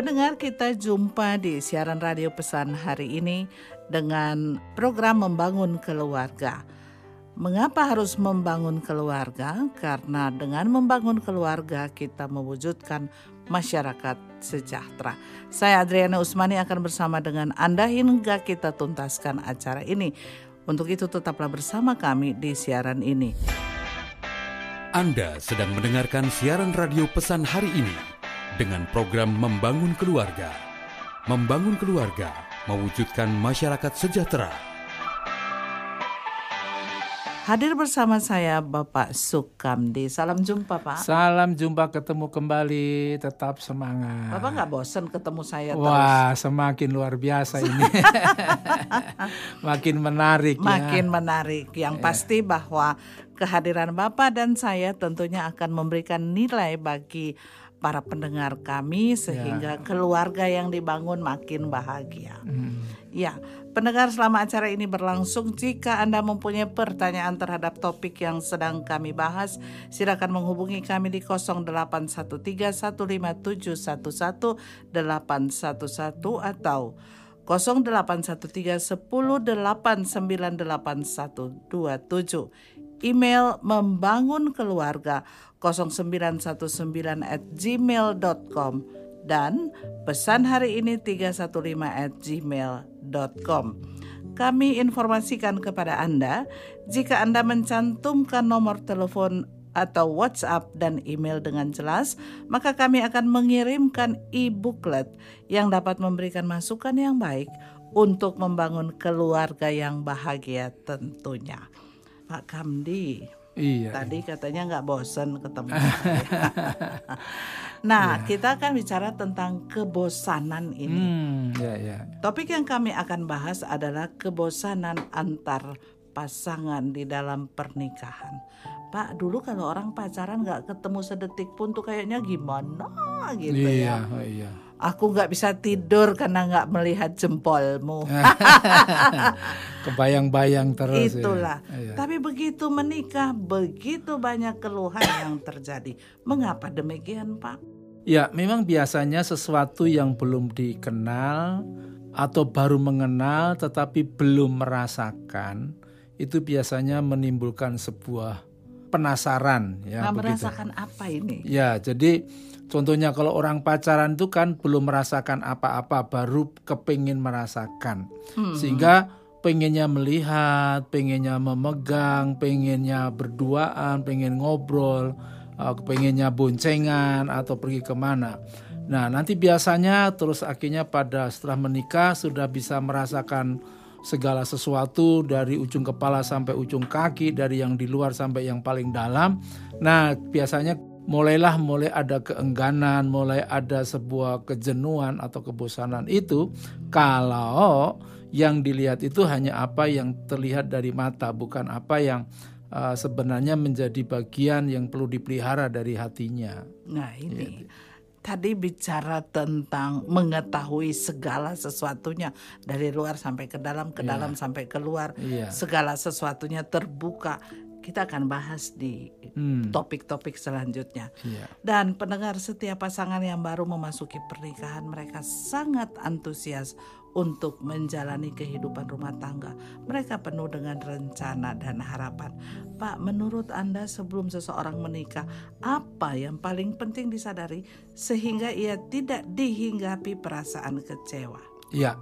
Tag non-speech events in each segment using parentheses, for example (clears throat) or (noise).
Pendengar kita jumpa di siaran radio pesan hari ini dengan program Membangun Keluarga. Mengapa harus membangun keluarga? Karena dengan membangun keluarga kita mewujudkan masyarakat sejahtera. Saya Adriana Usmani akan bersama dengan Anda hingga kita tuntaskan acara ini. Untuk itu tetaplah bersama kami di siaran ini. Anda sedang mendengarkan siaran radio pesan hari ini dengan program Membangun Keluarga. Membangun keluarga, mewujudkan masyarakat sejahtera. Hadir bersama saya Bapak Sukamdi. Salam jumpa Pak. Salam jumpa ketemu kembali, tetap semangat. Bapak nggak bosan ketemu saya terus? Wah, semakin luar biasa ini. (laughs) Makin menarik Makin ya. menarik. Yang pasti bahwa kehadiran Bapak dan saya tentunya akan memberikan nilai bagi para pendengar kami sehingga keluarga yang dibangun makin bahagia. Ya, pendengar selama acara ini berlangsung jika Anda mempunyai pertanyaan terhadap topik yang sedang kami bahas, silakan menghubungi kami di 081315711811 atau 081310898127. Email membangun keluarga 0919 at gmail.com dan pesan hari ini 315 at gmail.com. Kami informasikan kepada Anda, jika Anda mencantumkan nomor telepon atau WhatsApp dan email dengan jelas, maka kami akan mengirimkan e-booklet yang dapat memberikan masukan yang baik untuk membangun keluarga yang bahagia tentunya. Pak Kamdi, Iya. Tadi katanya nggak bosen ketemu. (laughs) nah, kita akan bicara tentang kebosanan ini. Hmm, ya ya. Topik yang kami akan bahas adalah kebosanan antar pasangan di dalam pernikahan. Pak, dulu kalau orang pacaran nggak ketemu sedetik pun tuh kayaknya gimana gitu Iya, ya. oh, iya. Aku nggak bisa tidur karena nggak melihat jempolmu. (laughs) Kebayang-bayang terus. ya. Itulah. Iya. Tapi begitu menikah, begitu banyak keluhan yang terjadi. Mengapa demikian, Pak? Ya, memang biasanya sesuatu yang belum dikenal atau baru mengenal tetapi belum merasakan itu biasanya menimbulkan sebuah penasaran ya nah, begitu. merasakan apa ini? Ya, jadi contohnya kalau orang pacaran itu kan belum merasakan apa-apa, baru kepingin merasakan. Sehingga pengennya melihat, pengennya memegang, pengennya berduaan, pengen ngobrol, uh, pengennya boncengan atau pergi ke mana. Nah, nanti biasanya terus akhirnya pada setelah menikah sudah bisa merasakan segala sesuatu dari ujung kepala sampai ujung kaki, dari yang di luar sampai yang paling dalam. Nah, biasanya mulailah mulai ada keengganan, mulai ada sebuah kejenuhan atau kebosanan itu kalau yang dilihat itu hanya apa yang terlihat dari mata, bukan apa yang uh, sebenarnya menjadi bagian yang perlu dipelihara dari hatinya. Nah, Iya, ini. Tadi bicara tentang mengetahui segala sesuatunya dari luar sampai ke dalam, ke dalam sampai keluar. Iya. Segala sesuatunya terbuka. Kita akan bahas di Hmm. topik-topik selanjutnya. Iya. Dan pendengar setiap pasangan yang baru memasuki pernikahan mereka sangat antusias untuk menjalani kehidupan rumah tangga. Mereka penuh dengan rencana dan harapan. Pak, menurut Anda sebelum seseorang menikah, apa yang paling penting disadari sehingga ia tidak dihinggapi perasaan kecewa? Ya.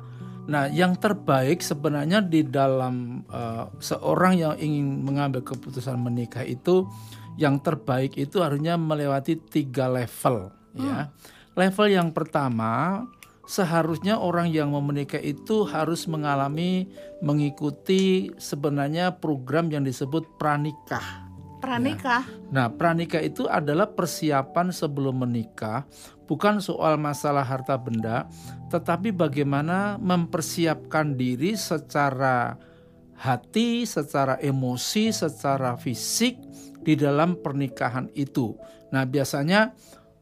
Nah, yang terbaik sebenarnya di dalam eh, seorang yang ingin mengambil keputusan menikah itu yang terbaik itu harusnya melewati tiga level ya. Level yang pertama seharusnya orang yang mau menikah itu harus mengalami mengikuti sebenarnya program yang disebut pranikah. Pranikah, Nah, pranikah itu adalah persiapan sebelum menikah, bukan soal masalah harta benda, tetapi bagaimana mempersiapkan diri secara hati, secara emosi, secara fisik di dalam pernikahan itu. Nah, biasanya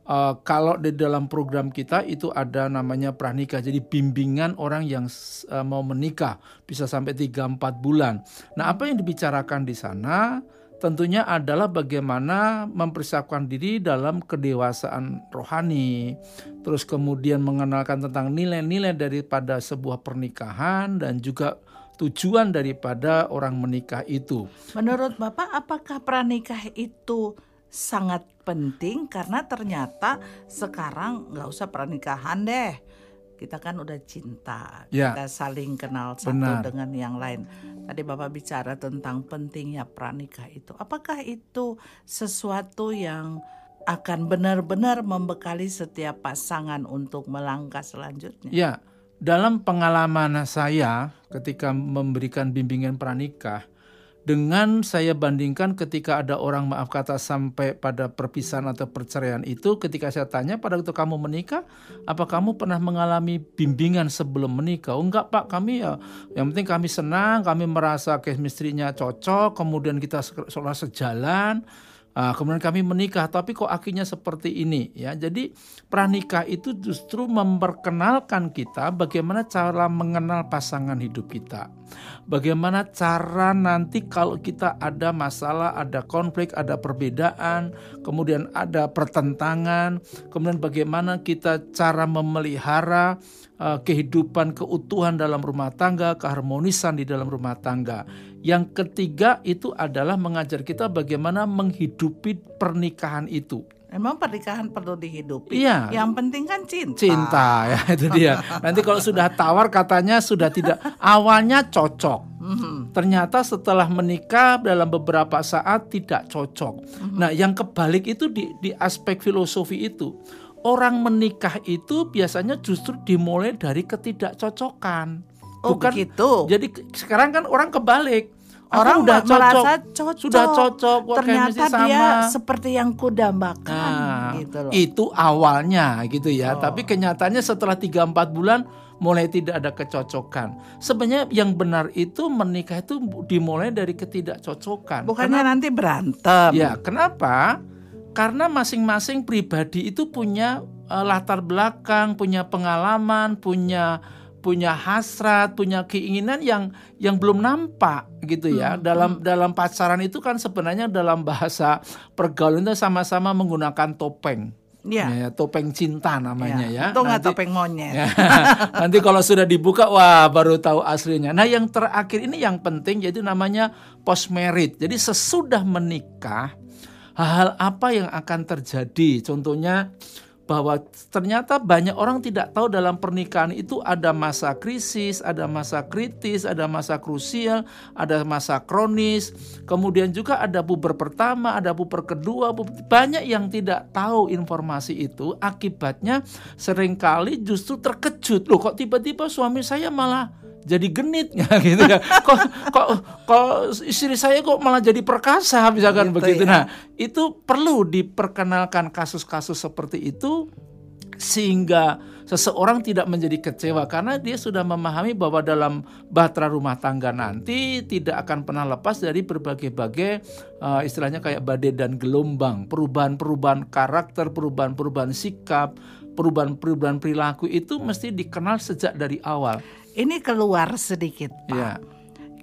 eh, kalau di dalam program kita itu ada namanya pranikah, jadi bimbingan orang yang eh, mau menikah bisa sampai 3-4 bulan. Nah, apa yang dibicarakan di sana? Tentunya adalah bagaimana mempersiapkan diri dalam kedewasaan rohani. Terus kemudian mengenalkan tentang nilai-nilai daripada sebuah pernikahan dan juga tujuan daripada orang menikah itu. Menurut Bapak, apakah pranikah itu sangat penting karena ternyata sekarang nggak usah pernikahan deh. Kita kan udah cinta, Ya. kita saling kenal satu Benar. dengan yang lain. Tadi Bapak bicara tentang pentingnya pranikah itu. Apakah itu sesuatu yang akan benar-benar membekali setiap pasangan untuk melangkah selanjutnya? Ya, dalam pengalaman saya ketika memberikan bimbingan pranikah, dengan saya bandingkan ketika ada orang maaf kata sampai pada perpisahan atau perceraian itu, ketika saya tanya pada waktu kamu menikah, apa kamu pernah mengalami bimbingan sebelum menikah? Oh enggak pak, kami ya, yang penting kami senang, kami merasa chemistry-nya cocok, kemudian kita se- seolah sejalan, Ah, kemudian kami menikah, tapi kok akhirnya seperti ini ya. Jadi pranikah itu justru memperkenalkan kita bagaimana cara mengenal pasangan hidup kita. Bagaimana cara nanti kalau kita ada masalah, ada konflik, ada perbedaan, kemudian ada pertentangan, kemudian bagaimana kita cara memelihara uh, kehidupan keutuhan dalam rumah tangga, keharmonisan di dalam rumah tangga. Yang ketiga itu adalah mengajar kita bagaimana menghidupi pernikahan itu. Emang pernikahan perlu dihidupi. Iya. Yang penting kan cinta. Cinta ya (laughs) itu dia. Nanti kalau sudah tawar katanya sudah tidak awalnya cocok. Mhm. Ternyata setelah menikah dalam beberapa saat tidak cocok. Nah, yang kebalik itu di di aspek filosofi itu. Orang menikah itu biasanya justru dimulai dari ketidakcocokan. Oh, begitu. Jadi sekarang kan orang kebalik. Orang udah udah merasa cocok, cocok. sudah cocok, Ternyata sama. dia seperti yang kudambakan Nah, gitu loh. itu awalnya gitu ya. Oh. Tapi kenyataannya setelah 3-4 bulan mulai tidak ada kecocokan. Sebenarnya yang benar itu menikah itu dimulai dari ketidakcocokan. Bukannya nanti berantem. Ya, kenapa? Karena masing-masing pribadi itu punya eh, latar belakang, punya pengalaman, punya punya hasrat, punya keinginan yang yang belum nampak gitu ya. dalam dalam pacaran itu kan sebenarnya dalam bahasa pergaulan itu sama-sama menggunakan topeng. Ya. Ya, topeng cinta namanya ya. Itu nggak Nanti- topeng monyet. Ya, (laughs) nanti kalau sudah dibuka, wah baru tahu aslinya. Nah yang terakhir ini yang penting yaitu namanya post merit. Jadi sesudah menikah, hal-hal apa yang akan terjadi? Contohnya bahwa ternyata banyak orang tidak tahu dalam pernikahan itu ada masa krisis, ada masa kritis, ada masa krusial, ada masa kronis, kemudian juga ada puber pertama, ada puber kedua, puber- banyak yang tidak tahu informasi itu. Akibatnya sering kali justru terkejut. Loh kok tiba-tiba suami saya malah jadi genit (laughs) ya gitu ya kok kok kok istri saya kok malah jadi perkasa misalkan Gitu begitu ya. nah itu perlu diperkenalkan kasus-kasus seperti itu sehingga seseorang tidak menjadi kecewa karena dia sudah memahami bahwa dalam bahtera rumah tangga nanti tidak akan pernah lepas dari berbagai-bagai eh, istilahnya kayak badai dan gelombang, perubahan-perubahan karakter, perubahan-perubahan sikap, perubahan-perubahan perilaku itu mesti dikenal sejak dari awal. Ini keluar sedikit, Pak. Ya.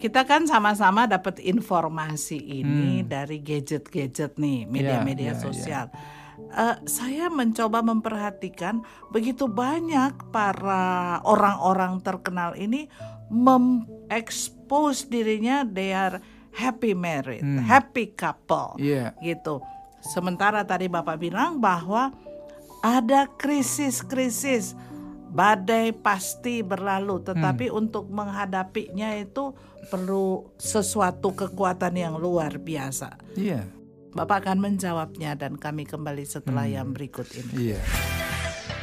Kita kan sama-sama dapat informasi ini Hmm. dari gadget-gadget nih, media-media ya, sosial. Eh, saya mencoba memperhatikan begitu banyak para orang-orang terkenal ini mengekspos dirinya they are happy married, happy couple, Iya. gitu. Sementara tadi Bapak bilang bahwa ada krisis-krisis, badai pasti berlalu, tetapi untuk menghadapinya itu perlu sesuatu kekuatan yang luar biasa. Iya. Bapak akan menjawabnya dan kami kembali setelah yang berikut ini. Iya.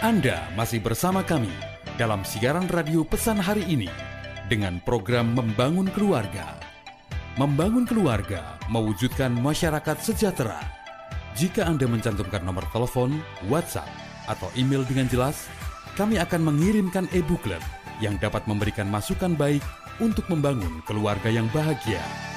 Anda masih bersama kami dalam siaran radio pesan hari ini dengan program Membangun Keluarga. Membangun keluarga mewujudkan masyarakat sejahtera. Jika Anda mencantumkan nomor telepon, WhatsApp, atau email dengan jelas, kami akan mengirimkan e-booklet yang dapat memberikan masukan baik untuk membangun keluarga yang bahagia.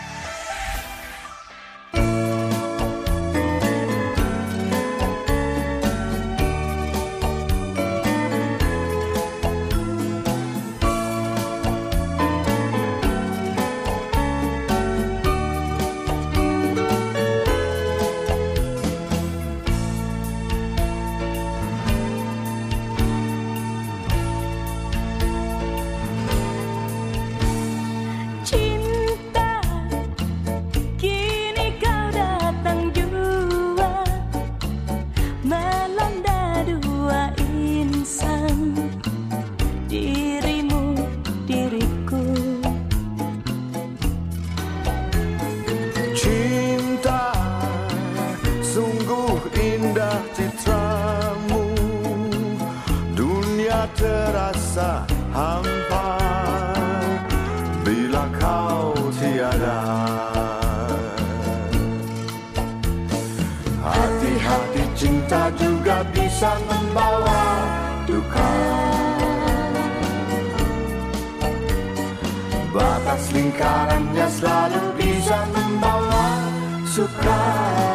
Batas lingkarannya selalu bisa membawa suka.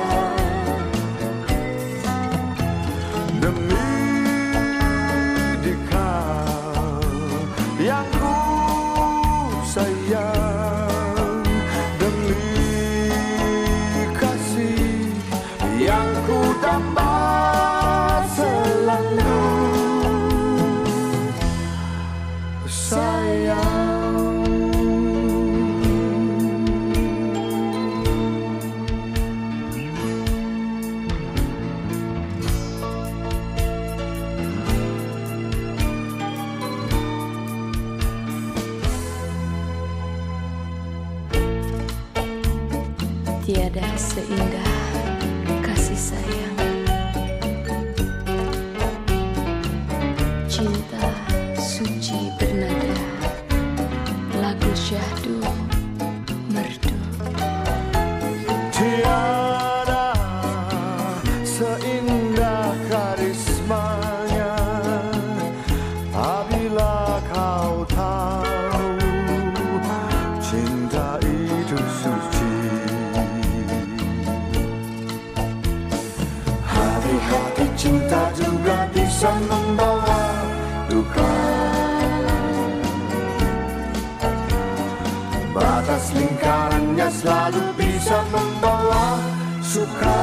Batas lingkarannya selalu bisa membawa suka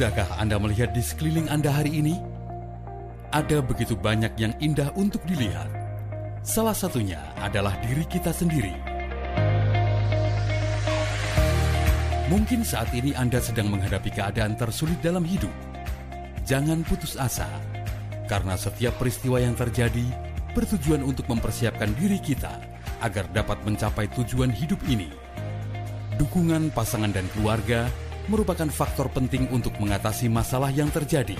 Sudahkah Anda melihat di sekeliling Anda hari ini? Ada begitu banyak yang indah untuk dilihat. Salah satunya adalah diri kita sendiri. Mungkin saat ini Anda sedang menghadapi keadaan tersulit dalam hidup. Jangan putus asa, karena setiap peristiwa yang terjadi bertujuan untuk mempersiapkan diri kita agar dapat mencapai tujuan hidup ini. Dukungan pasangan dan keluarga merupakan faktor penting untuk mengatasi masalah yang terjadi.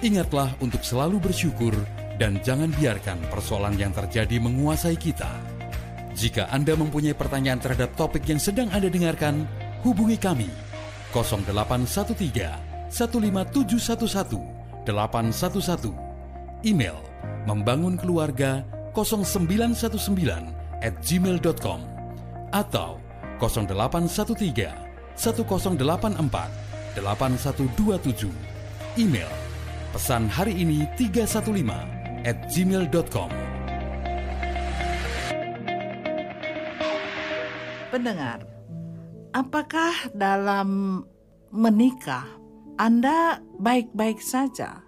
Ingatlah untuk selalu bersyukur dan jangan biarkan persoalan yang terjadi menguasai kita. Jika Anda mempunyai pertanyaan terhadap topik yang sedang Anda dengarkan, hubungi kami 0813 15711 811 email membangun keluarga 0919 at gmail.com atau 0813 1084 8127 email pesan hari ini 315 at gmail.com Pendengar, apakah dalam menikah Anda baik-baik saja?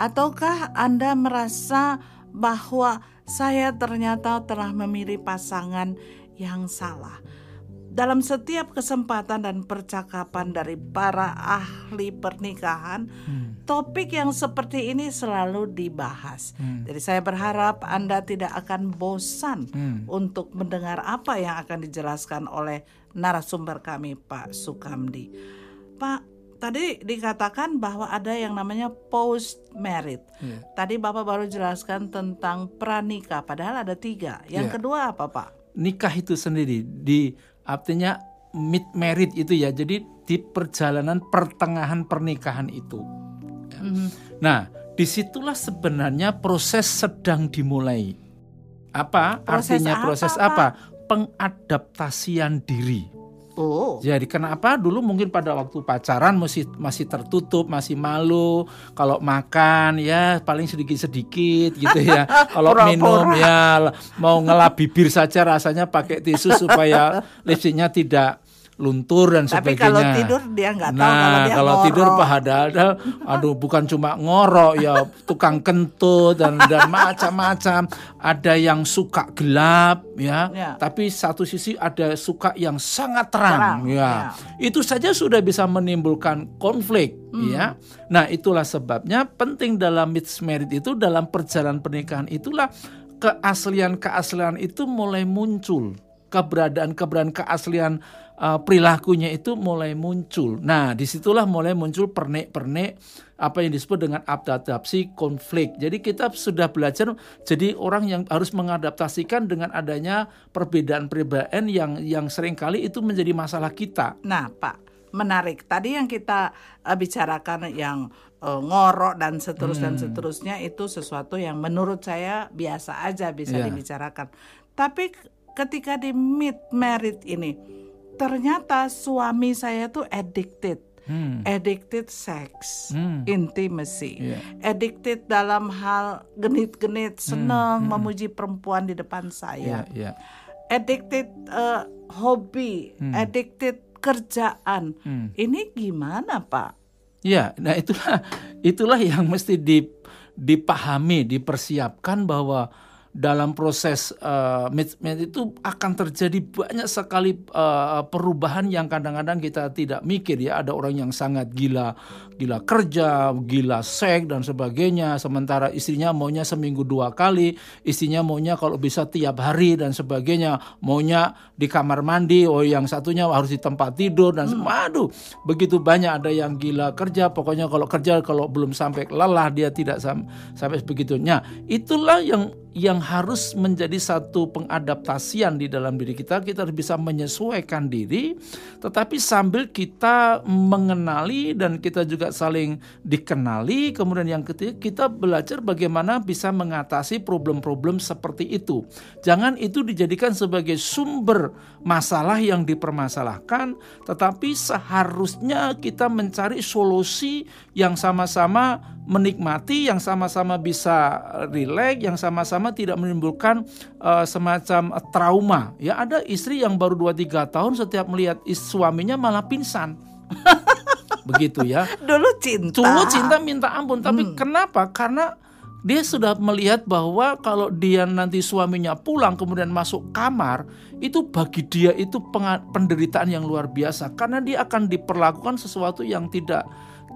Ataukah Anda merasa bahwa saya ternyata telah memilih pasangan yang salah? Dalam setiap kesempatan dan percakapan dari para ahli pernikahan, topik yang seperti ini selalu dibahas. Jadi saya berharap Anda tidak akan bosan untuk mendengar apa yang akan dijelaskan oleh narasumber kami Pak Sukamdi. Pak, tadi dikatakan bahwa ada yang namanya post married. Tadi Bapak baru jelaskan tentang pranikah, padahal ada tiga. Yang Ya. kedua apa Pak? nikah itu sendiri di artinya mid married itu ya jadi di perjalanan pertengahan pernikahan itu Ya. nah di situlah sebenarnya proses sedang dimulai apa Proses artinya apa, proses Pak? apa pengadaptasian diri. Oh, Jadi kenapa dulu mungkin pada waktu pacaran masih masih tertutup, masih malu. Kalau makan ya paling sedikit-sedikit gitu ya. (laughs) Kalau minum ya mau ngelap bibir saja rasanya pakai tisu supaya lipstiknya tidak luntur dan tapi sebagainya. kalau tidur dia nggak tahu Nah, kalau dia kalau tidur ngorok. padahal aduh bukan cuma ngorok ya tukang kentut dan dan macam-macam. Ada yang suka gelap ya, Ya. tapi satu sisi ada suka yang sangat terang, Terang, ya. Itu saja sudah bisa menimbulkan konflik ya. Nah, itulah sebabnya penting dalam mixed marriage itu dalam perjalanan pernikahan itulah keaslian-keaslian itu mulai muncul. Keberadaan-keberadaan keaslian uh, perilakunya itu mulai muncul. Nah, di situlah mulai muncul pernik-pernik apa yang disebut dengan adaptasi konflik. Jadi kita sudah belajar jadi orang yang harus mengadaptasikan dengan adanya perbedaan-perbedaan yang yang sering kali itu menjadi masalah kita. Nah, Pak, menarik. Tadi yang kita eh, bicarakan yang eh, ngorok dan seterusnya dan Hmm. seterusnya itu sesuatu yang menurut saya biasa aja bisa Iya. dibicarakan. Tapi ketika di mid married ini, ternyata suami saya tuh addicted. Hmm. Addicted sex, Hmm. intimacy, Iya. addicted dalam hal genit-genit, senang memuji perempuan di depan saya Ya, ya. addicted eh, hobi, addicted kerjaan. Hmm. Ini gimana, Pak? Ya, nah itulah itulah yang mesti di- dipahami, dipersiapkan bahwa dalam proses uh, management itu akan terjadi banyak sekali uh, perubahan yang kadang-kadang kita tidak mikir ya. Ada orang yang sangat gila gila kerja gila seks dan sebagainya. Sementara istrinya maunya seminggu dua kali. Istrinya maunya kalau bisa tiap hari dan sebagainya. Maunya di kamar mandi oh yang satunya harus di tempat tidur dan waduh begitu banyak ada yang gila kerja. Pokoknya kalau kerja kalau belum sampai lelah dia tidak sam- sampai sebegitunya. Itulah yang yang harus menjadi satu pengadaptasian di dalam diri kita. Kita harus bisa menyesuaikan diri tetapi sambil kita mengenali dan kita juga saling dikenali. Kemudian yang ketiga kita belajar bagaimana bisa mengatasi problem-problem seperti itu. Jangan itu dijadikan sebagai sumber masalah yang dipermasalahkan tetapi seharusnya kita mencari solusi yang sama-sama menikmati yang sama-sama bisa rileks yang sama-sama tidak menimbulkan eh, semacam eh, trauma. Ya ada istri yang baru 2-3 tahun setiap melihat suaminya malah pingsan. (laughs) Begitu ya. Dulu cinta. Dulu cinta minta ampun, tapi kenapa? Karena dia sudah melihat bahwa kalau dia nanti suaminya pulang kemudian masuk kamar, itu bagi dia itu penderitaan yang luar biasa. Karena dia akan diperlakukan sesuatu yang tidak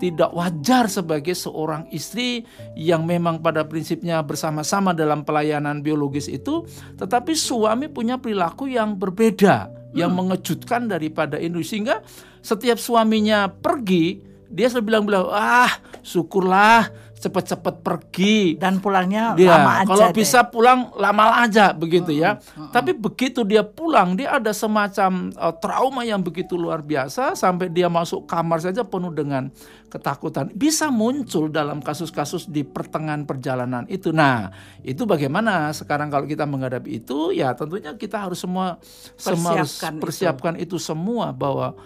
tidak wajar sebagai seorang istri yang memang pada prinsipnya bersama-sama dalam pelayanan biologis itu, tetapi suami punya perilaku yang berbeda, yang mengejutkan daripada ini sehingga setiap suaminya pergi, dia selalu bilang-bilang, ah syukurlah cepet-cepet pergi. dan pulangnya Dia lama aja kalau deh. bisa pulang lama aja begitu ya. Tapi begitu dia pulang dia ada semacam uh, trauma yang begitu luar biasa sampai dia masuk kamar saja penuh dengan ketakutan. Bisa muncul dalam kasus-kasus di pertengahan perjalanan itu. Nah, itu bagaimana sekarang kalau kita menghadapi itu ya tentunya kita harus semua semua harus Persiapkan itu. persiapkan itu semua bahwa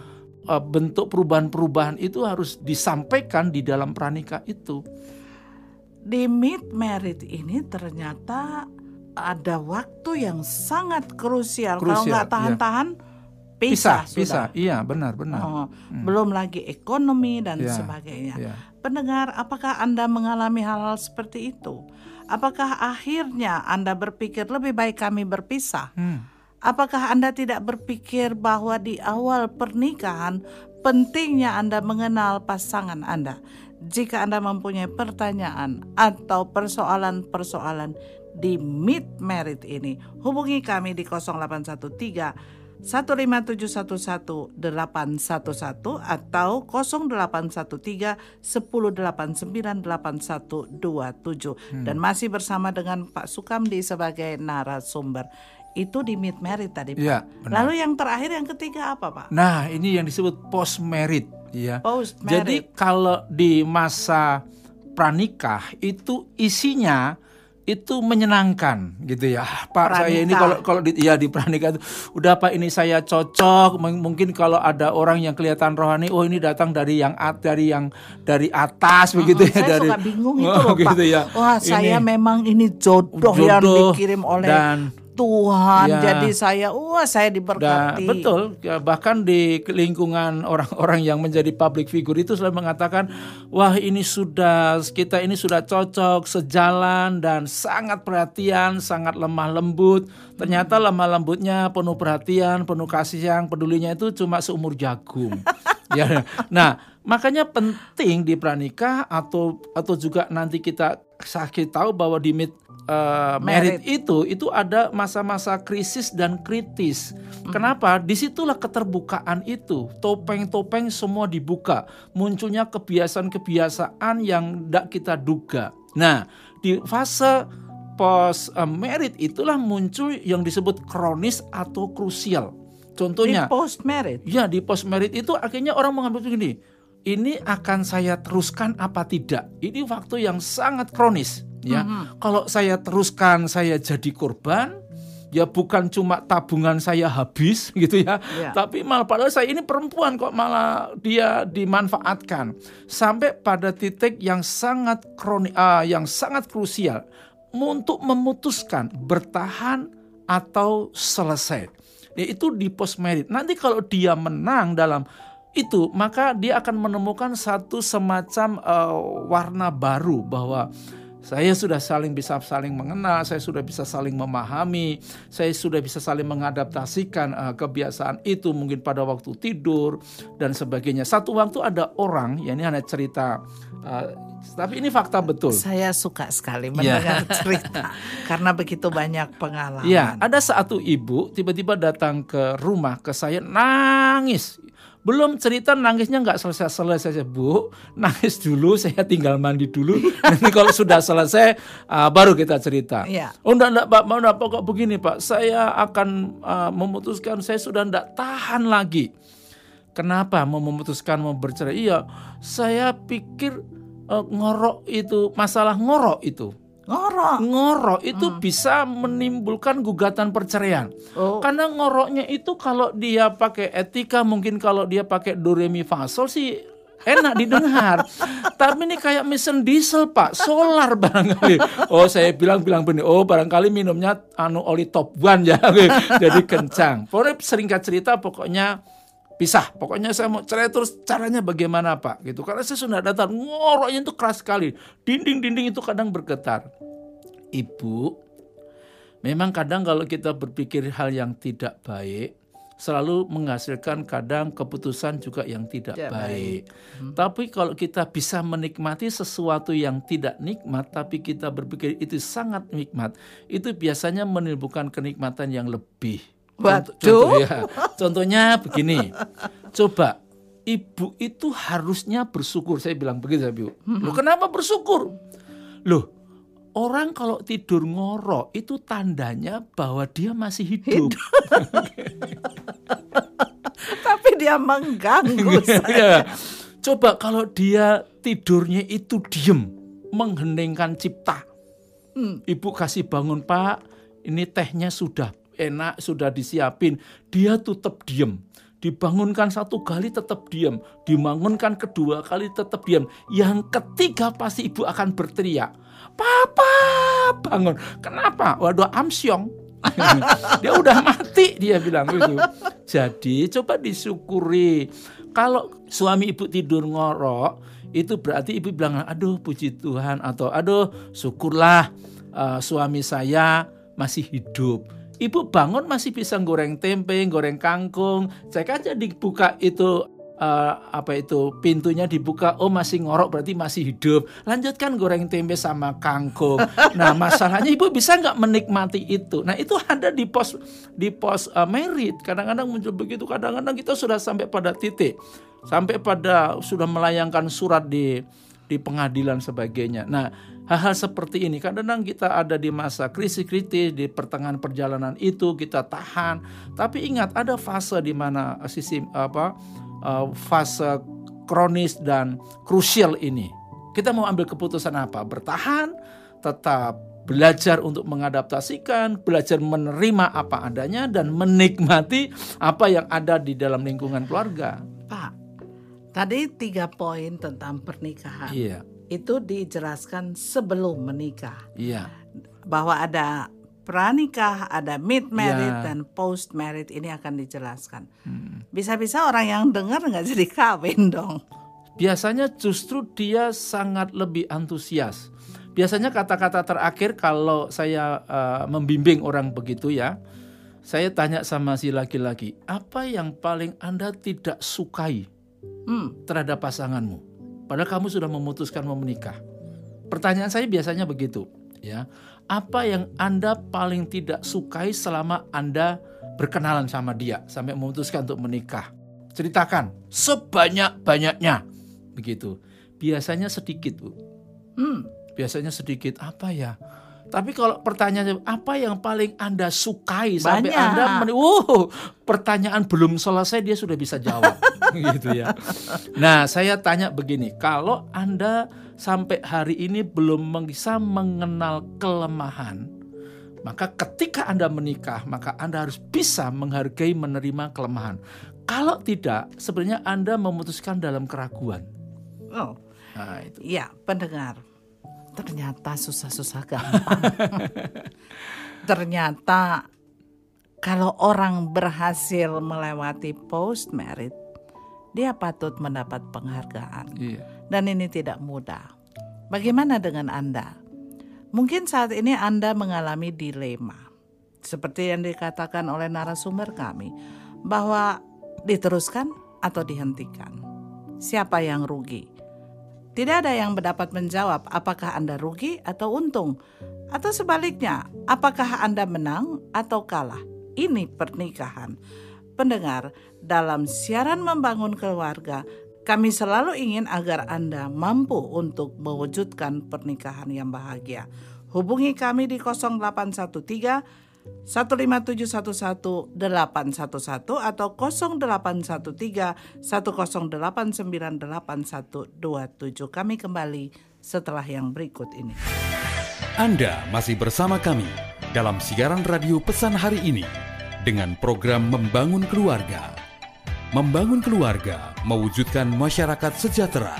uh, bentuk perubahan-perubahan itu harus disampaikan di dalam pranikah itu. Di mid married ini ternyata ada waktu yang sangat krusial. Kalau Krusial, nggak iya. tahan-tahan Pisah, pisah, pisah. sudah. Iya, benar, benar. Oh, Belum lagi ekonomi dan Iya, sebagainya. iya. Pendengar, apakah Anda mengalami hal-hal seperti itu? Apakah akhirnya Anda berpikir lebih baik kami berpisah? Hmm. Apakah Anda tidak berpikir bahwa di awal pernikahan pentingnya Anda mengenal pasangan Anda? Jika Anda mempunyai pertanyaan atau persoalan-persoalan di mid married ini, hubungi kami di 0813 15711 811 atau 0813 1089 8127 dan masih bersama dengan Pak Sukamdi sebagai narasumber. Itu di mid married tadi Pak. Benar. Lalu yang terakhir yang ketiga apa Pak? Nah, ini yang disebut post merit ya. Post Jadi kalau di masa pranikah itu isinya itu menyenangkan gitu ya. Ah, Pak saya ini kalau kalau di, ya di pranika itu udah Pak ini saya cocok. Mungkin kalau ada orang yang kelihatan rohani, oh ini datang dari yang at, dari yang dari atas begitu ya saya dari suka bingung itu Oh, loh gitu Pak. ya. Wah saya Ini memang ini jodoh, yang jodoh dikirim oleh dan Tuhan. Ya. Jadi saya, wah saya diberkati. betul, ya, bahkan di lingkungan orang-orang yang menjadi public figure itu selalu mengatakan, wah ini sudah kita ini sudah cocok, sejalan dan sangat perhatian, sangat lemah lembut. Ternyata lemah lembutnya, penuh perhatian, penuh kasih yang pedulinya itu cuma seumur jagung. (laughs) ya, nah makanya penting di pranikah atau atau juga nanti kita sakit tahu bahwa di mid eh, merit itu itu ada masa-masa krisis dan kritis. Kenapa? Di situlah keterbukaan itu. Topeng-topeng semua dibuka. Munculnya kebiasaan-kebiasaan yang tidak kita duga. Nah, di fase post eh, merit itulah muncul yang disebut kronis atau krusial. di Contohnya, post merit. Ya di post merit itu akhirnya orang mengambil begini. Ini akan saya teruskan apa tidak? Ini waktu yang sangat kronis. Ya, kalau saya teruskan saya jadi korban. Ya bukan cuma tabungan saya habis (laughs) gitu ya, Ya. tapi malah padahal saya ini perempuan kok malah dia dimanfaatkan sampai pada titik yang sangat kroni, ah, yang sangat krusial untuk memutuskan bertahan atau selesai yaitu di post merit. Nanti kalau dia menang dalam itu, maka dia akan menemukan satu semacam eh, warna baru bahwa saya sudah saling bisa saling mengenal, saya sudah bisa saling memahami, saya sudah bisa saling mengadaptasikan eh, kebiasaan itu mungkin pada waktu tidur dan sebagainya. Satu waktu ada orang, ya ini hanya cerita, eh, tapi ini fakta betul. Saya suka sekali Ya. mendengar (laughs) cerita karena begitu banyak pengalaman. Iya, ada satu ibu tiba-tiba datang ke rumah ke saya nangis. Belum cerita nangisnya nggak selesai-selesai saya bu, nangis dulu saya tinggal mandi dulu. (laughs) Nanti kalau sudah selesai ah, baru kita cerita. Iya. Oh enggak, enggak pak, mau enggak pokok begini pak, saya akan ah, memutuskan saya sudah enggak tahan lagi. Kenapa mau memutuskan mau bercerai? Iya, saya pikir eh, ngorok itu masalah ngorok itu Ngorok. ngorok itu bisa menimbulkan gugatan perceraian. Oh. Karena ngoroknya itu kalau dia pakai etika mungkin kalau dia pakai do re mi fa sol sih enak didengar. (laughs) Tapi ini kayak mesin diesel Pak, solar barangkali. Oh saya bilang-bilang begini, oh barangkali minumnya anu oli top one ya, (laughs) jadi kencang. Pokoknya seringkat cerita pokoknya pisah. Pokoknya saya mau cerai terus caranya bagaimana Pak gitu. Karena saya sudah datang ngoroknya itu keras sekali. Dinding-dinding itu kadang bergetar. Ibu, memang kadang kalau kita berpikir hal yang tidak baik, selalu menghasilkan kadang keputusan juga yang tidak Tidak baik. Tapi kalau kita bisa menikmati sesuatu yang tidak nikmat, tapi kita berpikir itu sangat nikmat, itu biasanya menimbulkan kenikmatan yang lebih. Waduh. contoh ya. Contohnya begini, coba ibu itu harusnya bersyukur. Saya bilang begitu, ya, Bu. Loh, kenapa bersyukur? Loh, orang kalau tidur ngorok itu tandanya bahwa dia masih hidup. (laughs) Tapi dia mengganggu (laughs) saya. Ya. Coba kalau dia tidurnya itu diem, mengheningkan cipta. Ibu kasih bangun pak, ini tehnya sudah enak, sudah disiapin. Dia tetap diem. Dibangunkan satu kali tetap diam, dibangunkan kedua kali tetap diam. Yang ketiga pasti ibu akan berteriak, Papa bangun. Kenapa? Waduh amsyong. (laughs) dia udah mati dia bilang gitu. Jadi coba disyukuri. Kalau suami ibu tidur ngorok, itu berarti ibu bilang, aduh puji Tuhan atau aduh syukurlah eh, suami saya masih hidup. Ibu bangun masih bisa goreng tempe, goreng kangkung. Cek aja dibuka itu eh, apa itu pintunya dibuka. Oh masih ngorok berarti masih hidup. Lanjutkan goreng tempe sama kangkung. Nah masalahnya ibu bisa nggak menikmati itu. Nah itu ada di pos di pos eh, merit. Kadang-kadang muncul begitu. Kadang-kadang kita sudah sampai pada titik, sampai pada sudah melayangkan surat di di pengadilan sebagainya. Nah, hal-hal seperti ini kadang-kadang kita ada di masa krisis kritis di pertengahan perjalanan itu kita tahan. Tapi ingat ada fase di mana sisi apa uh, fase kronis dan krusial ini. Kita mau ambil keputusan apa? Bertahan, tetap belajar untuk mengadaptasikan, belajar menerima apa adanya dan menikmati apa yang ada di dalam lingkungan keluarga. Pak, tadi tiga poin tentang pernikahan. Iya, Itu dijelaskan sebelum menikah. iya, Bahwa ada pranikah, ada mid married Ya. dan post married ini akan dijelaskan. Hmm. Bisa-bisa orang yang dengar nggak jadi kawin dong. biasanya justru dia sangat lebih antusias. Biasanya kata-kata terakhir kalau saya eh, membimbing orang begitu ya, saya tanya sama si laki-laki, apa yang paling Anda tidak sukai Hmm, terhadap pasanganmu? Padahal kamu sudah memutuskan mau menikah. Pertanyaan saya biasanya begitu, ya. Apa yang Anda paling tidak sukai selama Anda berkenalan sama dia sampai memutuskan untuk menikah? Ceritakan sebanyak-banyaknya. Begitu. Biasanya sedikit, Bu. hmm, Biasanya sedikit apa ya? Tapi kalau pertanyaannya apa yang paling Anda sukai sampai Banyak. Anda meni- Wow, pertanyaan belum selesai dia sudah bisa jawab (laughs) gitu ya. Nah, saya tanya begini, kalau Anda sampai hari ini belum bisa mengenal kelemahan, maka ketika Anda menikah, maka Anda harus bisa menghargai menerima kelemahan. Kalau tidak, sebenarnya Anda memutuskan dalam keraguan. oh, Nah, itu. ya pendengar. Ternyata susah-susah gampang. (laughs) Ternyata kalau orang berhasil melewati post married, dia patut mendapat penghargaan. Iya. dan ini tidak mudah. Bagaimana dengan Anda? Mungkin saat ini Anda mengalami dilema. Seperti yang dikatakan oleh narasumber kami, bahwa diteruskan atau dihentikan. Siapa yang rugi? Tidak ada yang dapat menjawab apakah Anda rugi atau untung. Atau sebaliknya, apakah Anda menang atau kalah? Ini pernikahan. Pendengar, dalam siaran membangun keluarga, kami selalu ingin agar Anda mampu untuk mewujudkan pernikahan yang bahagia. Hubungi kami di 0813 15711 811 atau 0813 1089817. Kami kembali setelah yang berikut ini. Anda masih bersama kami dalam siaran radio pesan hari ini dengan program Membangun Keluarga. Membangun keluarga mewujudkan masyarakat sejahtera.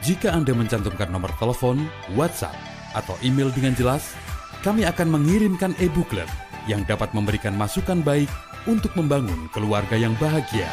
Jika Anda mencantumkan nomor telepon, WhatsApp, atau email dengan jelas, kami akan mengirimkan e-booklet yang dapat memberikan masukan baik untuk membangun keluarga yang bahagia.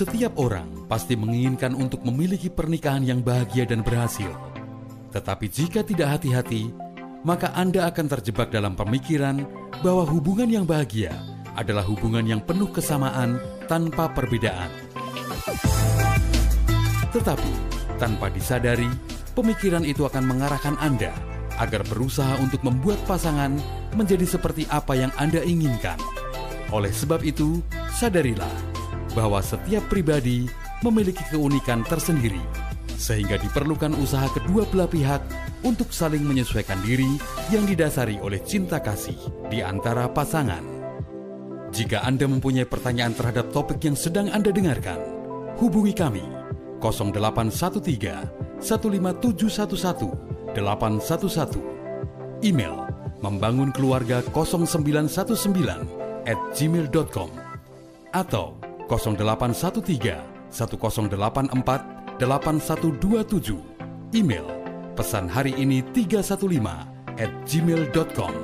Setiap orang pasti menginginkan untuk memiliki pernikahan yang bahagia dan berhasil. Tetapi jika tidak hati-hati, maka Anda akan terjebak dalam pemikiran bahwa hubungan yang bahagia adalah hubungan yang penuh kesamaan tanpa perbedaan. Tetapi, tanpa disadari, pemikiran itu akan mengarahkan Anda agar berusaha untuk membuat pasangan menjadi seperti apa yang Anda inginkan. Oleh sebab itu, sadarilah bahwa setiap pribadi memiliki keunikan tersendiri, sehingga diperlukan usaha kedua belah pihak untuk saling menyesuaikan diri yang didasari oleh cinta kasih di antara pasangan. Jika Anda mempunyai pertanyaan terhadap topik yang sedang Anda dengarkan, hubungi kami 0813 15711 811 email membangun keluarga 0919 at gmail.com atau 0813 1084 8127 email pesan hari ini 315 at gmail.com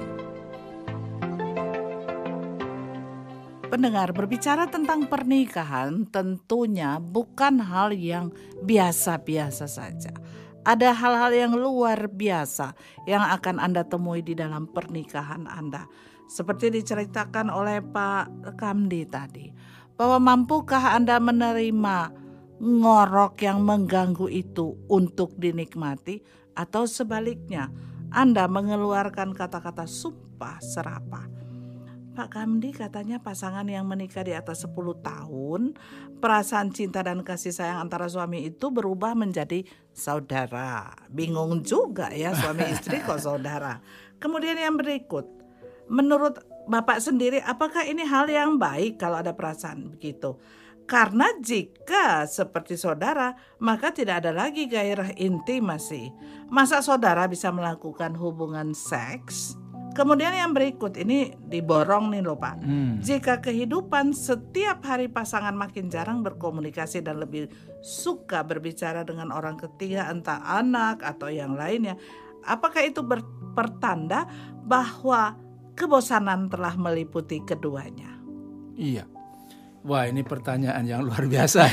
Pendengar berbicara tentang pernikahan tentunya bukan hal yang biasa-biasa saja. Ada hal-hal yang luar biasa yang akan Anda temui di dalam pernikahan Anda. Seperti diceritakan oleh Pak Kamdi tadi. Bahwa mampukah Anda menerima ngorok yang mengganggu itu untuk dinikmati atau sebaliknya Anda mengeluarkan kata-kata sumpah serapah. Pak Kamdi katanya pasangan yang menikah di atas 10 tahun, perasaan cinta dan kasih sayang antara suami itu berubah menjadi saudara. Bingung juga ya suami istri kok saudara. Kemudian yang berikut, menurut Bapak sendiri apakah ini hal yang baik kalau ada perasaan begitu? Karena jika seperti saudara, maka tidak ada lagi gairah intimasi. Masa saudara bisa melakukan hubungan seks? Kemudian yang berikut ini diborong nih loh Pak. Hmm. Jika kehidupan setiap hari pasangan makin jarang berkomunikasi dan lebih suka berbicara dengan orang ketiga entah anak atau yang lainnya, apakah itu ber- pertanda bahwa kebosanan telah meliputi keduanya? Iya. Wah ini pertanyaan yang luar biasa.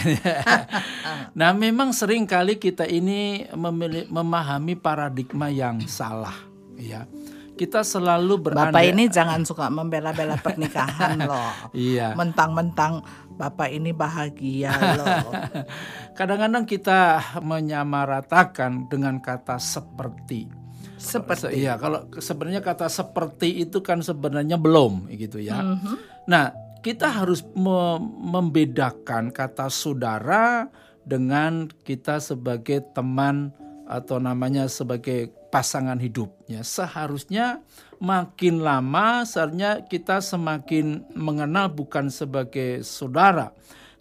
(laughs) nah memang sering kali kita ini memili- memahami paradigma yang salah. Ya, kita selalu berandai. Bapak ini jangan suka membela-bela pernikahan (laughs) loh. Iya. Mentang-mentang Bapak ini bahagia loh. (laughs) Kadang-kadang kita menyamaratakan dengan kata seperti. Se- Seperti Iya, kalau sebenarnya kata seperti itu kan sebenarnya belum gitu ya. Mhm. Nah, kita harus me- membedakan kata saudara dengan kita sebagai teman atau namanya sebagai pasangan hidup ya. Seharusnya makin lama seharusnya kita semakin mengenal bukan sebagai saudara,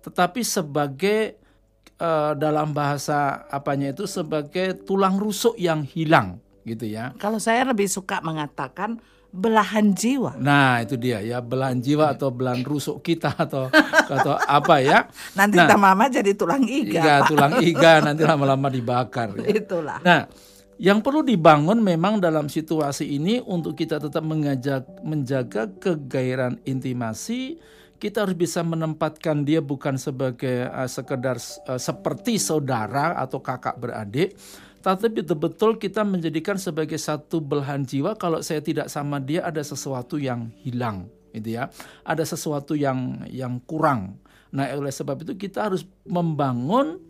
tetapi sebagai eh, dalam bahasa apanya itu sebagai tulang rusuk yang hilang gitu ya. Kalau saya lebih suka mengatakan belahan jiwa. Nah, itu dia ya belahan jiwa atau belahan rusuk kita atau atau apa ya. (laughs) Nanti Nah, lama jadi tulang iga. Iga, Pak. tulang iga nanti lama-lama dibakar. ya. Itulah. Nah, yang perlu dibangun memang dalam situasi ini untuk kita tetap mengajak menjaga kegairahan intimasi, kita harus bisa menempatkan dia bukan sebagai eh, sekedar eh, seperti saudara atau kakak beradik, tapi betul-betul kita menjadikan sebagai satu belahan jiwa kalau saya tidak sama dia ada sesuatu yang hilang gitu ya. Ada sesuatu yang yang kurang. Nah, oleh sebab itu kita harus membangun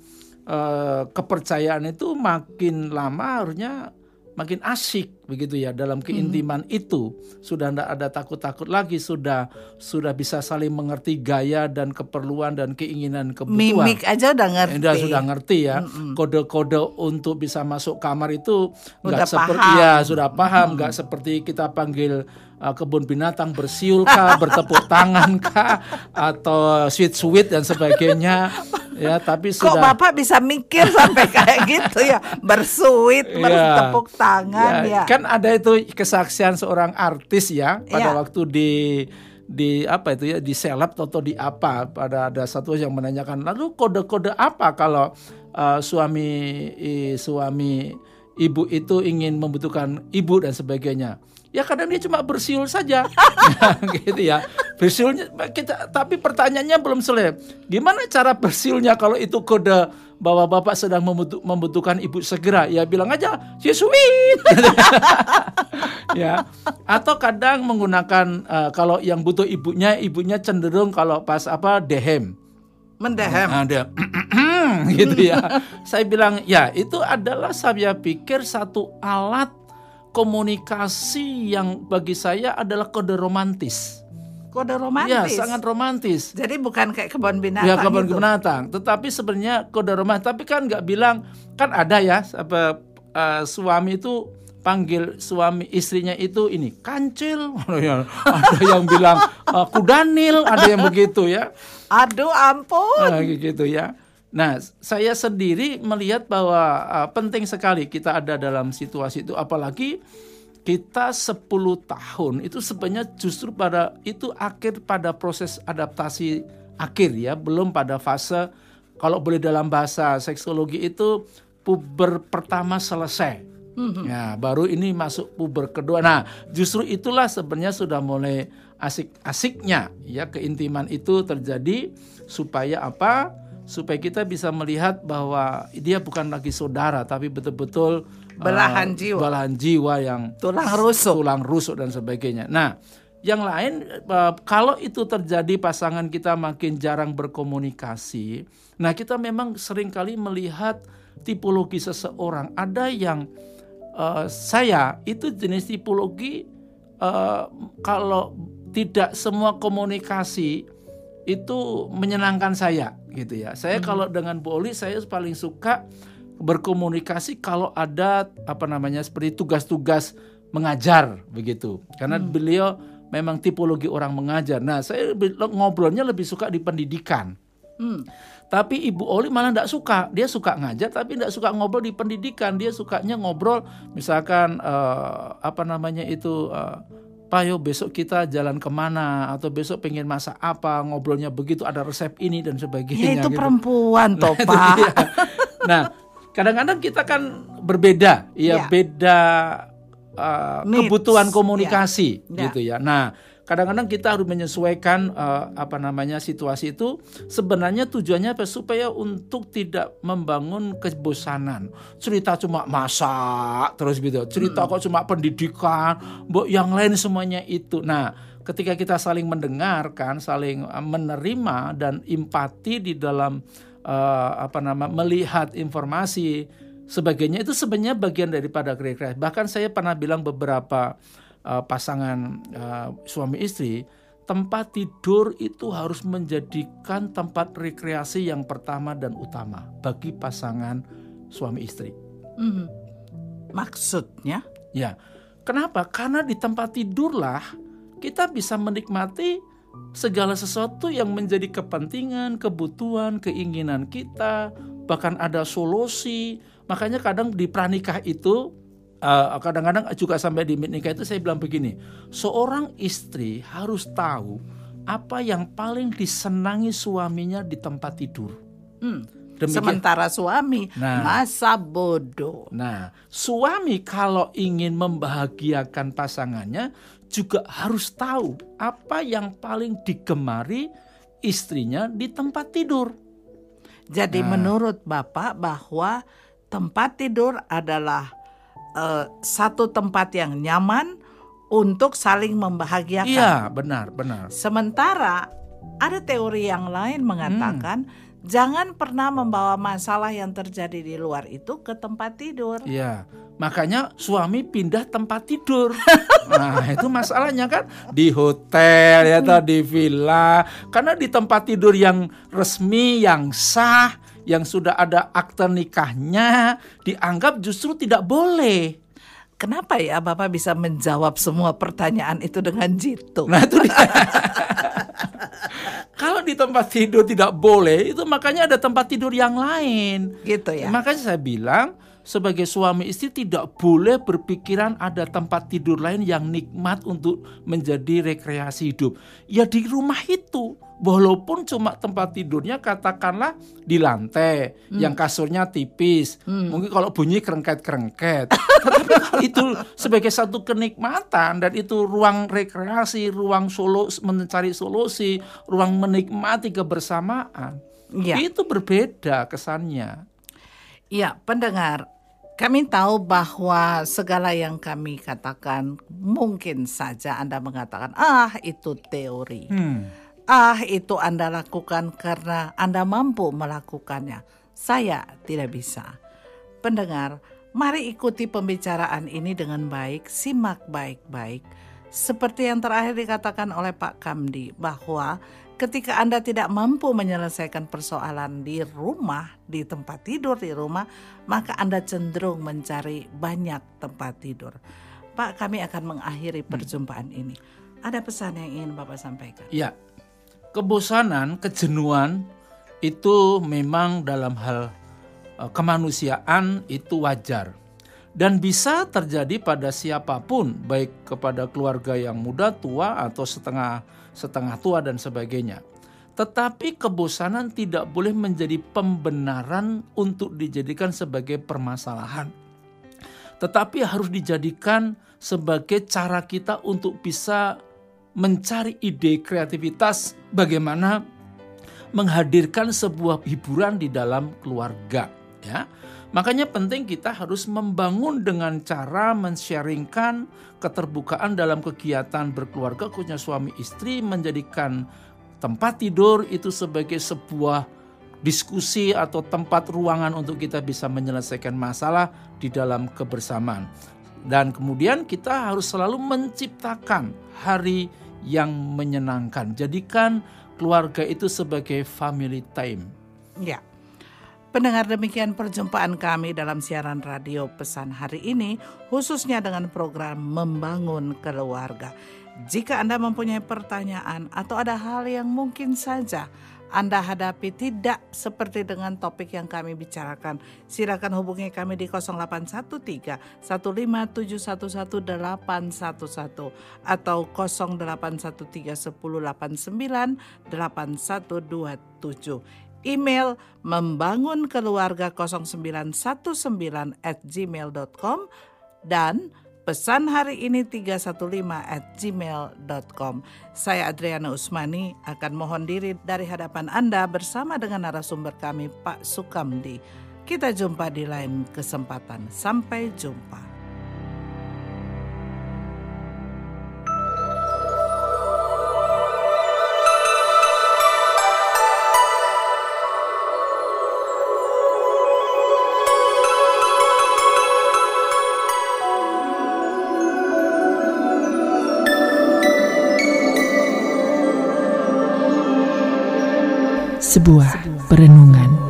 eh, kepercayaan itu makin lama harusnya makin asik begitu ya dalam keintiman itu. Sudah tidak ada takut-takut lagi sudah sudah bisa saling mengerti gaya dan keperluan dan keinginan kebutuhan. Mimik aja udah ngerti. Udah sudah ngerti ya. Kode-kode untuk bisa masuk kamar itu nggak seperti ya sudah paham. Nggak seperti kita panggil uh, kebun binatang bersiul kah (laughs) bertepuk tangan kah atau sweet sweet dan sebagainya ya tapi Kok sudah Bapak bisa mikir sampai kayak gitu ya? Bersuit, Iya. bertepuk tangan ya. Kan ada itu kesaksian seorang artis ya pada Iya. waktu di di apa itu ya di seleb atau di apa pada ada satu yang menanyakan lalu kode-kode apa kalau uh, suami i- suami ibu itu ingin membutuhkan ibu dan sebagainya Ya kadang dia cuma bersiul saja, (laughs) (laughs) gitu ya. Bersiulnya kita, tapi pertanyaannya belum selesai. Gimana cara bersiulnya kalau itu kode bahwa bapak sedang membutuh- membutuhkan ibu segera? Ya bilang aja, "You sweet." (laughs) ya. Atau kadang menggunakan eh, kalau yang butuh ibunya, ibunya cenderung kalau pas apa dehem. Mendehem. Ada (clears throat) gitu ya. Saya bilang ya itu adalah saya pikir satu alat komunikasi yang bagi saya adalah kode romantis. Kode Ya romantis. sangat romantis. Jadi bukan kayak kebun binatang Ya kebun itu. binatang. Tetapi sebenarnya kode romantis. Tapi kan nggak bilang kan ada ya apa eh, suami itu panggil suami istrinya itu ini kancil (laughs) ada yang bilang eh, kudanil ada yang begitu ya Aduh ampun. Nah, gitu ya. Nah, saya sendiri melihat bahwa uh, penting sekali kita ada dalam situasi itu apalagi kita 10 tahun itu sebenarnya justru pada itu akhir pada proses adaptasi akhir ya, belum pada fase kalau boleh dalam bahasa seksuologi itu puber pertama selesai. Ya, baru ini masuk puber kedua. Nah, justru itulah sebenarnya sudah mulai asik-asiknya ya keintiman itu terjadi supaya apa? Supaya kita bisa melihat bahwa dia bukan lagi saudara tapi betul-betul Belahan uh, jiwa. belahan jiwa yang Tulang rusuk. tulang rusuk dan sebagainya. Nah, yang lain uh, kalau itu terjadi pasangan kita makin jarang berkomunikasi. Nah, kita memang sering kali melihat tipologi seseorang. Ada yang uh, saya itu jenis tipologi uh, kalau tidak semua komunikasi itu menyenangkan saya gitu ya. Saya kalau dengan Bu Oli saya paling suka berkomunikasi kalau ada apa namanya seperti tugas-tugas mengajar begitu. Karena beliau memang tipologi orang mengajar. Nah, saya ngobrolnya lebih suka di pendidikan. Hmm. Tapi Ibu Oli malah tidak suka. Dia suka ngajar tapi tidak suka ngobrol di pendidikan. Dia sukanya ngobrol misalkan eh, apa namanya itu eh, Pak yo besok kita jalan ke mana atau besok pengen masak apa ngobrolnya begitu ada resep ini dan sebagainya. Ya itu gitu. perempuan toh Itu Pak. dia. Nah, kadang-kadang kita kan berbeda, Ya. ya beda uh, Needs. kebutuhan komunikasi, Ya. gitu ya. Nah, kadang-kadang kita harus menyesuaikan uh, apa namanya situasi itu. Sebenarnya tujuannya apa? Supaya untuk tidak membangun kebosanan. Cerita cuma masak terus gitu. Cerita kok cuma pendidikan, mbok yang lain semuanya itu. Nah, ketika kita saling mendengarkan, saling uh, menerima dan empati di dalam uh, apa nama melihat informasi sebagainya itu sebenarnya bagian daripada rekreasi. Bahkan saya pernah bilang beberapa uh, pasangan uh, suami istri tempat tidur itu harus menjadikan tempat rekreasi yang pertama dan utama bagi pasangan suami istri. Hmm. Maksudnya? Ya, kenapa? Karena di tempat tidurlah kita bisa menikmati segala sesuatu yang menjadi kepentingan, kebutuhan, keinginan kita, bahkan ada solusi. Makanya kadang di pranikah itu eh, kadang-kadang juga sampai di nikah itu saya bilang begini, seorang istri harus tahu apa yang paling disenangi suaminya di tempat tidur. Hmm. Demikian- Sementara suami Nah. masa bodoh. Nah, suami kalau ingin membahagiakan pasangannya juga harus tahu apa yang paling digemari istrinya di tempat tidur. Jadi Nah. menurut Bapak bahwa tempat tidur adalah eh, satu tempat yang nyaman untuk saling membahagiakan. Iya, benar, benar. Sementara ada teori yang lain mengatakan jangan pernah membawa masalah yang terjadi di luar itu ke tempat tidur. Iya, makanya suami pindah tempat tidur. (laughs) Nah, itu masalahnya kan di hotel ya atau di villa. Karena di tempat tidur yang resmi, yang sah, yang sudah ada akte nikahnya, dianggap justru tidak boleh. Kenapa ya Bapak bisa menjawab semua pertanyaan itu dengan jitu? Nah, itu dia. (laughs) Kalau di tempat tidur tidak boleh, itu makanya ada tempat tidur yang lain. gitu ya. Makanya saya bilang sebagai suami istri tidak boleh berpikiran ada tempat tidur lain yang nikmat untuk menjadi rekreasi hidup. Ya di rumah itu, walaupun cuma tempat tidurnya katakanlah di lantai yang kasurnya tipis mungkin kalau bunyi kerengket-kerengket (laughs) tetapi kalau itu sebagai satu kenikmatan dan itu ruang rekreasi ruang solo mencari solusi ruang menikmati kebersamaan Iya. itu berbeda kesannya Ya, pendengar, kami tahu bahwa segala yang kami katakan mungkin saja Anda mengatakan, "Ah, itu teori." Hmm. Ah, itu Anda lakukan karena Anda mampu melakukannya. Saya tidak bisa. Pendengar, mari ikuti pembicaraan ini dengan baik, simak baik-baik. Seperti yang terakhir dikatakan oleh Pak Kamdi bahwa ketika Anda tidak mampu menyelesaikan persoalan di rumah, di tempat tidur di rumah, maka Anda cenderung mencari banyak tempat tidur. Pak, kami akan mengakhiri perjumpaan ini. Ada pesan yang ingin Bapak sampaikan? Ya, kebosanan, kejenuhan itu memang dalam hal eh, kemanusiaan itu wajar dan bisa terjadi pada siapa pun, baik kepada keluarga yang muda, tua atau setengah setengah tua dan sebagainya. Tetapi kebosanan tidak boleh menjadi pembenaran untuk dijadikan sebagai permasalahan tetapi harus dijadikan sebagai cara kita untuk bisa mencari ide kreativitas bagaimana menghadirkan sebuah hiburan di dalam keluarga ya. Makanya penting kita harus membangun dengan cara men-sharingkan keterbukaan dalam kegiatan berkeluarga khususnya suami istri menjadikan tempat tidur itu sebagai sebuah diskusi atau tempat ruangan untuk kita bisa menyelesaikan masalah di dalam kebersamaan. Dan kemudian kita harus selalu menciptakan hari yang menyenangkan. Jadikan keluarga itu sebagai family time. Ya. Pendengar demikian perjumpaan kami dalam siaran radio pesan hari ini khususnya dengan program Membangun Keluarga. Jika Anda mempunyai pertanyaan atau ada hal yang mungkin saja anda hadapi tidak seperti dengan topik yang kami bicarakan. Silakan hubungi kami di 0813 15711 atau 0813 1089 8127. Email membangun keluarga 0919 at gmail.com dan Pesan hari ini 315 at gmail.com. Saya Adriana Usmani akan mohon diri dari hadapan Anda bersama dengan narasumber kami Pak Sukamdi. Kita jumpa di lain kesempatan. Sampai jumpa. Sebuah perenungan.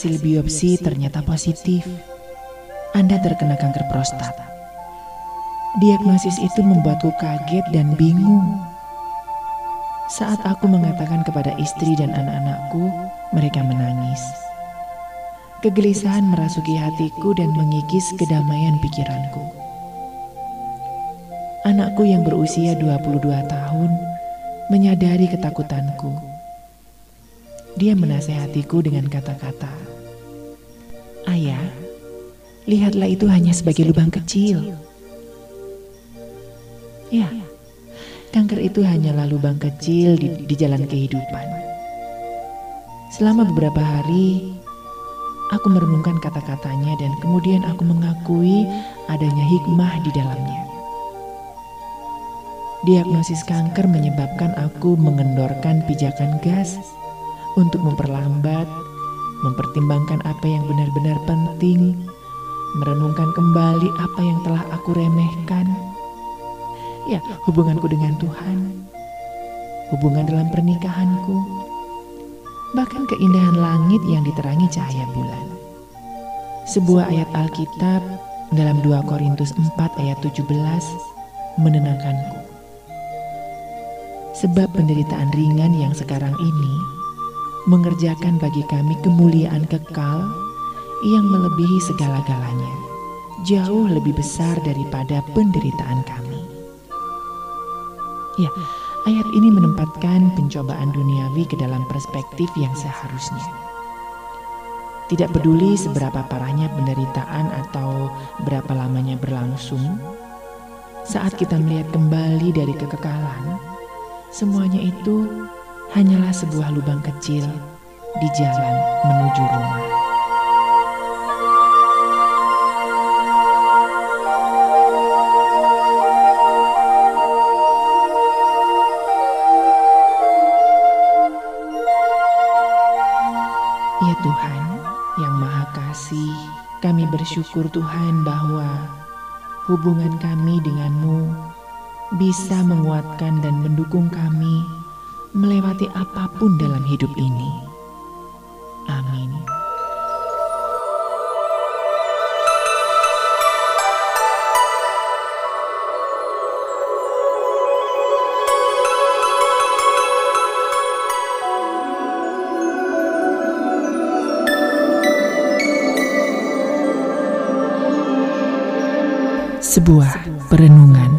Hasil biopsi ternyata positif. Anda terkena kanker prostat. Diagnosis itu membuatku kaget dan bingung. Saat aku mengatakan kepada istri dan anak-anakku, mereka menangis. Kegelisahan merasuki hatiku dan mengikis kedamaian pikiranku. Anakku yang berusia 22 tahun menyadari ketakutanku. Dia menasehatiku dengan kata-kata, "Ayah, lihatlah itu hanya sebagai lubang kecil." Ya, kanker itu hanyalah lubang kecil di, di jalan kehidupan. Selama beberapa hari, aku merenungkan kata-katanya dan kemudian aku mengakui adanya hikmah di dalamnya. Diagnosis kanker menyebabkan aku mengendorkan pijakan gas untuk memperlambat, mempertimbangkan apa yang benar-benar penting, merenungkan kembali apa yang telah aku remehkan. Ya, hubunganku dengan Tuhan, hubungan dalam pernikahanku, bahkan keindahan langit yang diterangi cahaya bulan. Sebuah ayat Alkitab dalam 2 Korintus 4 ayat 17 menenangkanku. Sebab penderitaan ringan yang sekarang ini mengerjakan bagi kami kemuliaan kekal yang melebihi segala-galanya, jauh lebih besar daripada penderitaan kami. Ya, ayat ini menempatkan pencobaan duniawi ke dalam perspektif yang seharusnya. Tidak peduli seberapa parahnya penderitaan atau berapa lamanya berlangsung, saat kita melihat kembali dari kekekalan, Semuanya itu hanyalah sebuah lubang kecil di jalan menuju rumah. Ya Tuhan yang Maha Kasih, kami bersyukur Tuhan bahwa hubungan kami denganmu bisa menguatkan dan mendukung kami melewati apa pun dalam hidup ini. Amin. Sebuah perenungan